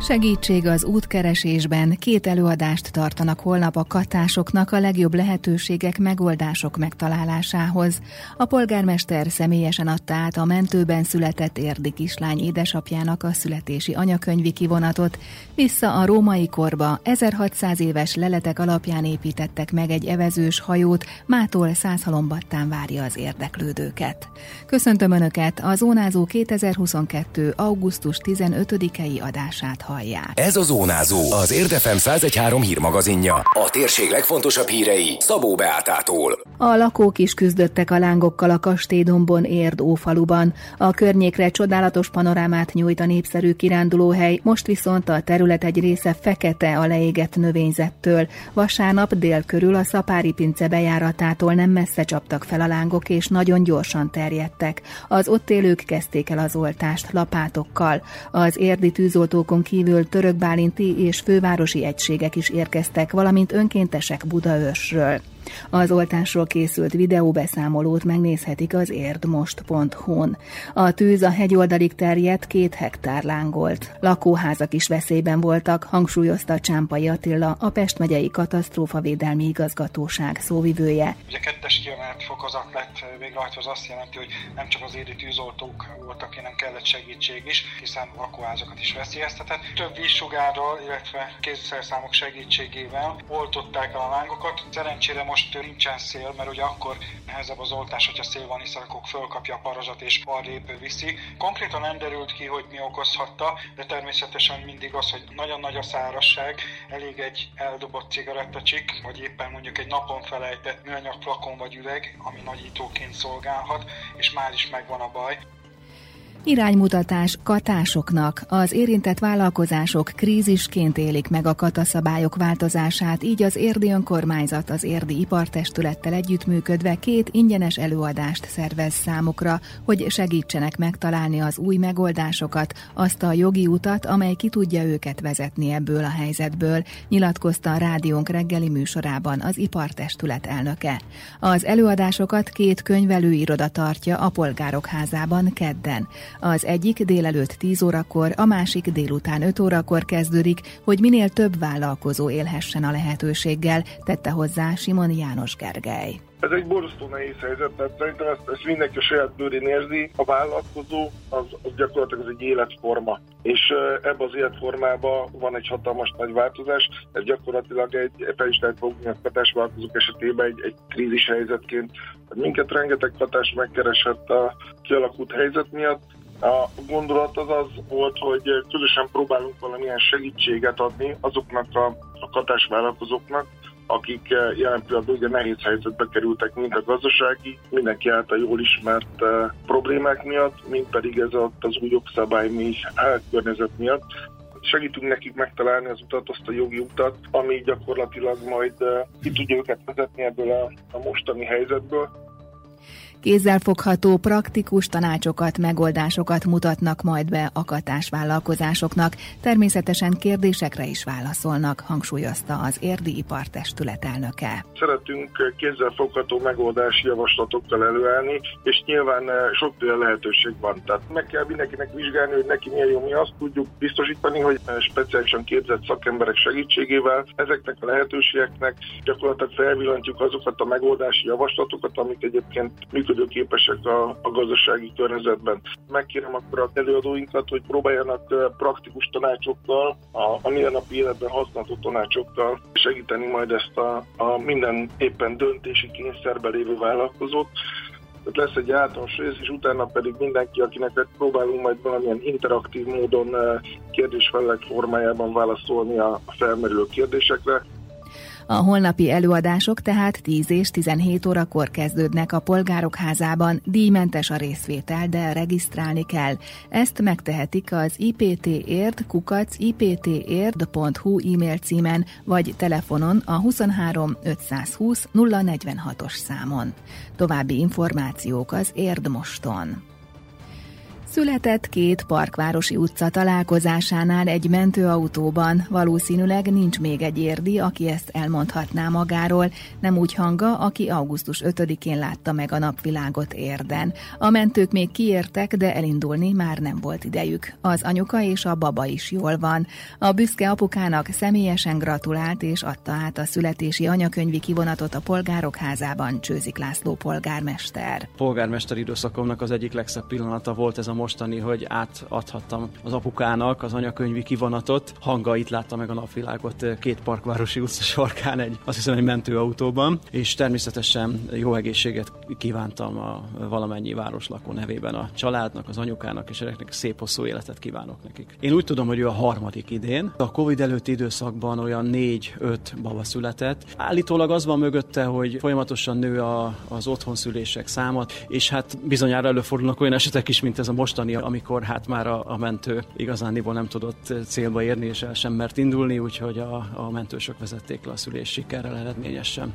Segítség az útkeresésben. Két előadást tartanak holnap a katásoknak a legjobb lehetőségek megoldások megtalálásához. A polgármester személyesen adta át a mentőben született érdi kislány édesapjának a születési anyakönyvi kivonatot. Vissza a római korba 1600 éves leletek alapján építettek meg egy evezős hajót, mától százhalombattán várja az érdeklődőket. Köszöntöm Önöket a Zónázó 2022. augusztus 15-i adását hallják. Ez a Zónázó, az Érdefem 1013 hírmagazinja. A térség legfontosabb hírei Szabó Beátától. A lakók is küzdöttek a lángokkal a Kastélydombon Érd Ófaluban. A környékre csodálatos panorámát nyújt a népszerű kirándulóhely, most viszont a terület egy része fekete a leégett növényzettől. Vasárnap dél körül a Szapári pince bejáratától nem messze csaptak fel a lángok, és nagyon gyorsan terjedtek. Az ott élők kezdték el az oltást lapátokkal. Az érdi tűzoltókon kívül törökbálinti és fővárosi egységek is érkeztek, valamint önkéntesek Budaörsről. Az oltásról készült videóbeszámolót megnézhetik az érdmost.hu-n. A tűz a hegyoldalig terjedt, két hektár lángolt. Lakóházak is veszélyben voltak, hangsúlyozta Csámpai Attila, a Pest megyei katasztrófavédelmi igazgatóság szóvivője. Ugye kettes kiemelt fokozat lett végrehajtva, az azt jelenti, hogy nem csak az éri tűzoltók voltak, hanem kellett segítség is, hiszen lakóházakat is veszélyeztetett. Több vízsugárral, illetve kézszerszámok segítségével oltották el a lángokat. Szerencsére most most nincsen szél, mert ugye akkor nehezebb az oltás, hogyha szél van, hiszen akkor fölkapja a parazsat és arrébb viszi. Konkrétan nem derült ki, hogy mi okozhatta, de természetesen mindig az, hogy nagyon nagy a szárasság, elég egy eldobott cigarettacsik, vagy éppen mondjuk egy napon felejtett műanyag flakon vagy üveg, ami nagyítóként szolgálhat, és már is megvan a baj. Iránymutatás katásoknak. Az érintett vállalkozások krízisként élik meg a kataszabályok változását, így az érdi önkormányzat az érdi ipartestülettel együttműködve két ingyenes előadást szervez számukra, hogy segítsenek megtalálni az új megoldásokat, azt a jogi utat, amely ki tudja őket vezetni ebből a helyzetből, nyilatkozta a rádiónk reggeli műsorában az ipartestület elnöke. Az előadásokat két könyvelőiroda tartja a polgárok házában kedden. Az egyik délelőtt 10 órakor, a másik délután 5 órakor kezdődik, hogy minél több vállalkozó élhessen a lehetőséggel, tette hozzá Simon János Gergely. Ez egy borzasztó nehéz helyzet, tehát szerintem ezt, ezt mindenki a saját bőrén érzi. A vállalkozó az, az gyakorlatilag az egy életforma, és ebbe az életformában van egy hatalmas nagy változás. Ez gyakorlatilag egy, fel is lehet fogni a vállalkozók esetében egy, egy krízis helyzetként. Minket rengeteg hatás megkeresett a kialakult helyzet miatt, a gondolat az az volt, hogy közösen próbálunk valamilyen segítséget adni azoknak a, a katásvállalkozóknak, akik jelen pillanatban ugye nehéz helyzetbe kerültek, mind a gazdasági, mindenki által jól ismert uh, problémák miatt, mind pedig ez a, az új jogszabály mi környezet miatt. Segítünk nekik megtalálni az utat, azt a jogi utat, ami gyakorlatilag majd uh, ki tudja őket vezetni ebből a, a mostani helyzetből Kézzelfogható, praktikus tanácsokat, megoldásokat mutatnak majd be a katás vállalkozásoknak, természetesen kérdésekre is válaszolnak, hangsúlyozta az Érdi Ipartestület elnöke. Szeretünk kézzelfogható megoldási javaslatokkal előállni, és nyilván eh, sokféle lehetőség van. Tehát meg kell mindenkinek vizsgálni, hogy neki milyen jó, mi azt tudjuk biztosítani, hogy eh, speciálisan képzett szakemberek segítségével ezeknek a lehetőségeknek gyakorlatilag felvillantjuk azokat a megoldási javaslatokat, amik egyébként működnek működőképesek a, a gazdasági környezetben. Megkérem akkor a előadóinkat, hogy próbáljanak praktikus tanácsokkal, a, a mindennapi életben használható tanácsokkal segíteni majd ezt a, a minden éppen döntési kényszerbe lévő vállalkozót, tehát lesz egy általános rész, és utána pedig mindenki, akinek próbálunk majd valamilyen interaktív módon kérdésfelek formájában válaszolni a felmerülő kérdésekre. A holnapi előadások tehát 10 és 17 órakor kezdődnek a polgárok házában, díjmentes a részvétel, de regisztrálni kell. Ezt megtehetik az iptérd kukac e-mail címen, vagy telefonon a 23 520 046-os számon. További információk az Érdmoston. Született két parkvárosi utca találkozásánál egy mentőautóban. Valószínűleg nincs még egy érdi, aki ezt elmondhatná magáról, nem úgy hanga, aki augusztus 5-én látta meg a napvilágot érden. A mentők még kiértek, de elindulni már nem volt idejük. Az anyuka és a baba is jól van. A büszke apukának személyesen gratulált és adta át a születési anyakönyvi kivonatot a polgárok házában Csőzik László polgármester. Polgármester időszakomnak az egyik legszebb pillanata volt ez a mostani, hogy átadhattam az apukának az anyakönyvi kivonatot. Hanga itt látta meg a napvilágot két parkvárosi utca sarkán, egy, azt hiszem egy mentőautóban, és természetesen jó egészséget kívántam a valamennyi városlakó nevében a családnak, az anyukának, és ezeknek szép hosszú életet kívánok nekik. Én úgy tudom, hogy ő a harmadik idén. A Covid előtti időszakban olyan négy-öt baba született. Állítólag az van mögötte, hogy folyamatosan nő a, az otthonszülések száma, és hát bizonyára előfordulnak olyan esetek is, mint ez a mostani, amikor hát már a, a mentő igazániból nem tudott célba érni, és el sem mert indulni, úgyhogy a, a mentősök vezették le a szülés sikerrel eredményesen.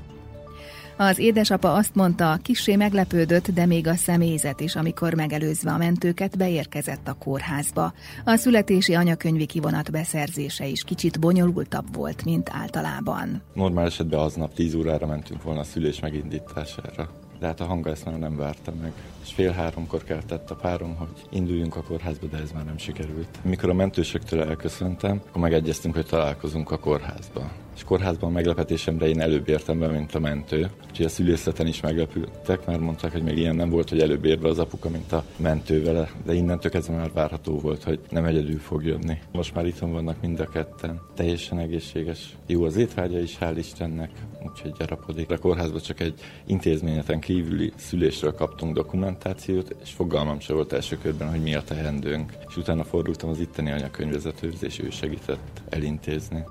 Az édesapa azt mondta, kissé meglepődött, de még a személyzet is, amikor megelőzve a mentőket beérkezett a kórházba. A születési anyakönyvi kivonat beszerzése is kicsit bonyolultabb volt, mint általában. Normál esetben aznap 10 órára mentünk volna a szülés megindítására de hát a hanga ezt már nem várta meg. És fél háromkor keltett a párom, hogy induljunk a kórházba, de ez már nem sikerült. Mikor a mentősöktől elköszöntem, akkor megegyeztünk, hogy találkozunk a kórházba és kórházban meglepetésemre én előbb értem be, mint a mentő. Úgyhogy a szülészeten is meglepültek, már mondták, hogy még ilyen nem volt, hogy előbb érve az apuka, mint a mentő vele, de innentől kezdve már várható volt, hogy nem egyedül fog jönni. Most már itthon vannak mind a ketten, teljesen egészséges. Jó az étvágya is, hál' Istennek, úgyhogy gyarapodik. A kórházban csak egy intézményeten kívüli szülésről kaptunk dokumentációt, és fogalmam se volt első körben, hogy mi a teendőnk. És utána fordultam az itteni anyakönyvvezetőhöz, és ő segített elintézni.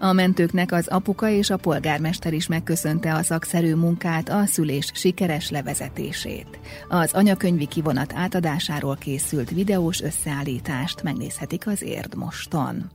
A mentőknek az apuka és a polgármester is megköszönte a szakszerű munkát, a szülés sikeres levezetését. Az anyakönyvi kivonat átadásáról készült videós összeállítást megnézhetik az érd moston.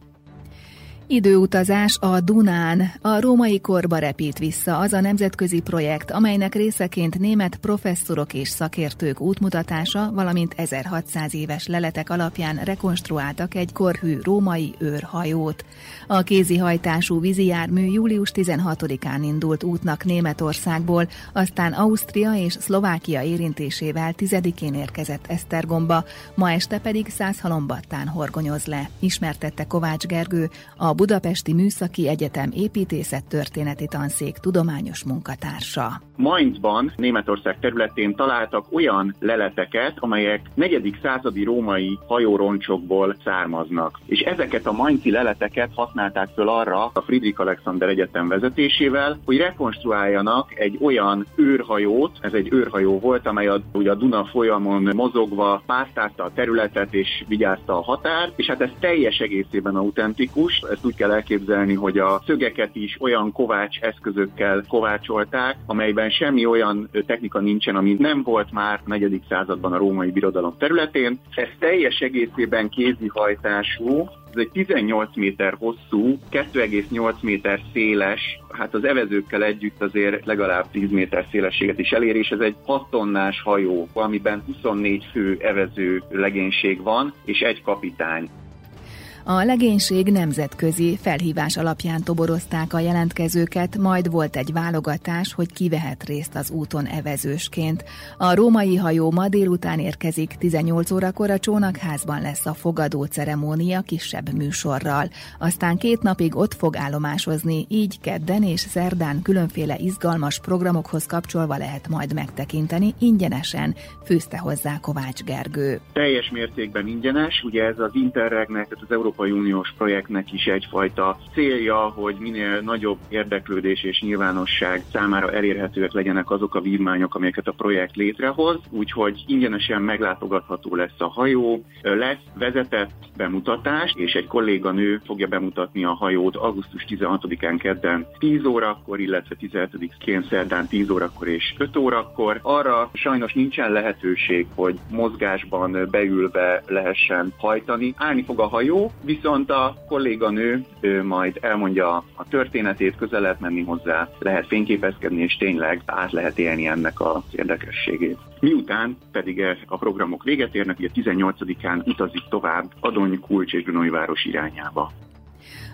Időutazás a Dunán. A római korba repít vissza az a nemzetközi projekt, amelynek részeként német professzorok és szakértők útmutatása, valamint 1600 éves leletek alapján rekonstruáltak egy korhű római őrhajót. A kézihajtású vízijármű július 16-án indult útnak Németországból, aztán Ausztria és Szlovákia érintésével 10-én érkezett Esztergomba, ma este pedig Százhalombattán horgonyoz le, ismertette Kovács Gergő, a Budapesti Műszaki Egyetem építészet történeti tanszék tudományos munkatársa. Mainzban, Németország területén találtak olyan leleteket, amelyek negyedik századi római hajóroncsokból származnak. És ezeket a mainzi leleteket használták föl arra a Friedrich Alexander Egyetem vezetésével, hogy rekonstruáljanak egy olyan őrhajót, ez egy őrhajó volt, amely a, ugye a Duna folyamon mozogva pásztázta a területet és vigyázta a határ, és hát ez teljes egészében autentikus, ezt úgy kell elképzelni, hogy a szögeket is olyan kovács eszközökkel kovácsolták, amelyben semmi olyan technika nincsen, ami nem volt már a negyedik században a római birodalom területén. Ez teljes egészében kézihajtású, ez egy 18 méter hosszú, 2,8 méter széles, hát az evezőkkel együtt azért legalább 10 méter szélességet is elér, és ez egy 6 tonnás hajó, amiben 24 fő evező legénység van, és egy kapitány. A legénység nemzetközi felhívás alapján toborozták a jelentkezőket, majd volt egy válogatás, hogy ki vehet részt az úton evezősként. A római hajó ma délután érkezik, 18 órakor a csónakházban lesz a fogadó ceremónia kisebb műsorral. Aztán két napig ott fog állomásozni, így kedden és szerdán különféle izgalmas programokhoz kapcsolva lehet majd megtekinteni ingyenesen, fűzte hozzá Kovács Gergő. Teljes mértékben ingyenes, ugye ez az Interregnek, az Euró Európai Uniós projektnek is egyfajta célja, hogy minél nagyobb érdeklődés és nyilvánosság számára elérhetőek legyenek azok a vívmányok, amelyeket a projekt létrehoz, úgyhogy ingyenesen meglátogatható lesz a hajó, lesz vezetett bemutatás, és egy kolléganő fogja bemutatni a hajót augusztus 16-án kedden 10 órakor, illetve 17-én szerdán 10 órakor és 5 órakor. Arra sajnos nincsen lehetőség, hogy mozgásban beülve lehessen hajtani. Állni fog a hajó, viszont a kolléganő ő majd elmondja a történetét, közel lehet menni hozzá, lehet fényképezkedni, és tényleg át lehet élni ennek az érdekességét. Miután pedig a programok véget érnek, ugye 18-án utazik tovább Adony, Kulcs és város irányába.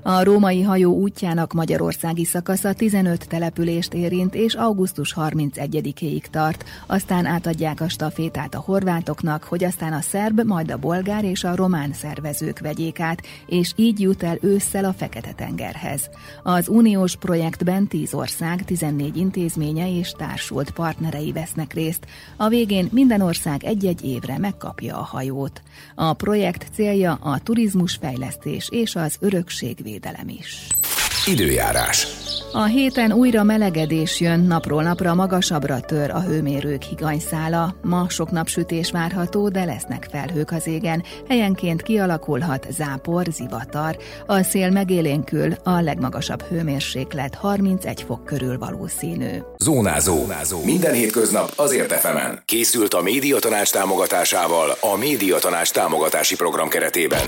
A római hajó útjának magyarországi szakasza 15 települést érint, és augusztus 31-ig tart. Aztán átadják a stafétát a horvátoknak, hogy aztán a szerb, majd a bolgár és a román szervezők vegyék át, és így jut el ősszel a Fekete-tengerhez. Az uniós projektben 10 ország, 14 intézménye és társult partnerei vesznek részt. A végén minden ország egy-egy évre megkapja a hajót. A projekt célja a turizmusfejlesztés és az örökség védelem is. Időjárás. A héten újra melegedés jön, napról napra magasabbra tör a hőmérők higanyszála. Ma sok napsütés várható, de lesznek felhők az égen. Helyenként kialakulhat zápor, zivatar. A szél megélénkül, a legmagasabb hőmérséklet 31 fok körül valószínű. Zónázó. Zónázó. Minden hétköznap azért efemen. Készült a médiatanács támogatásával a médiatanács támogatási program keretében.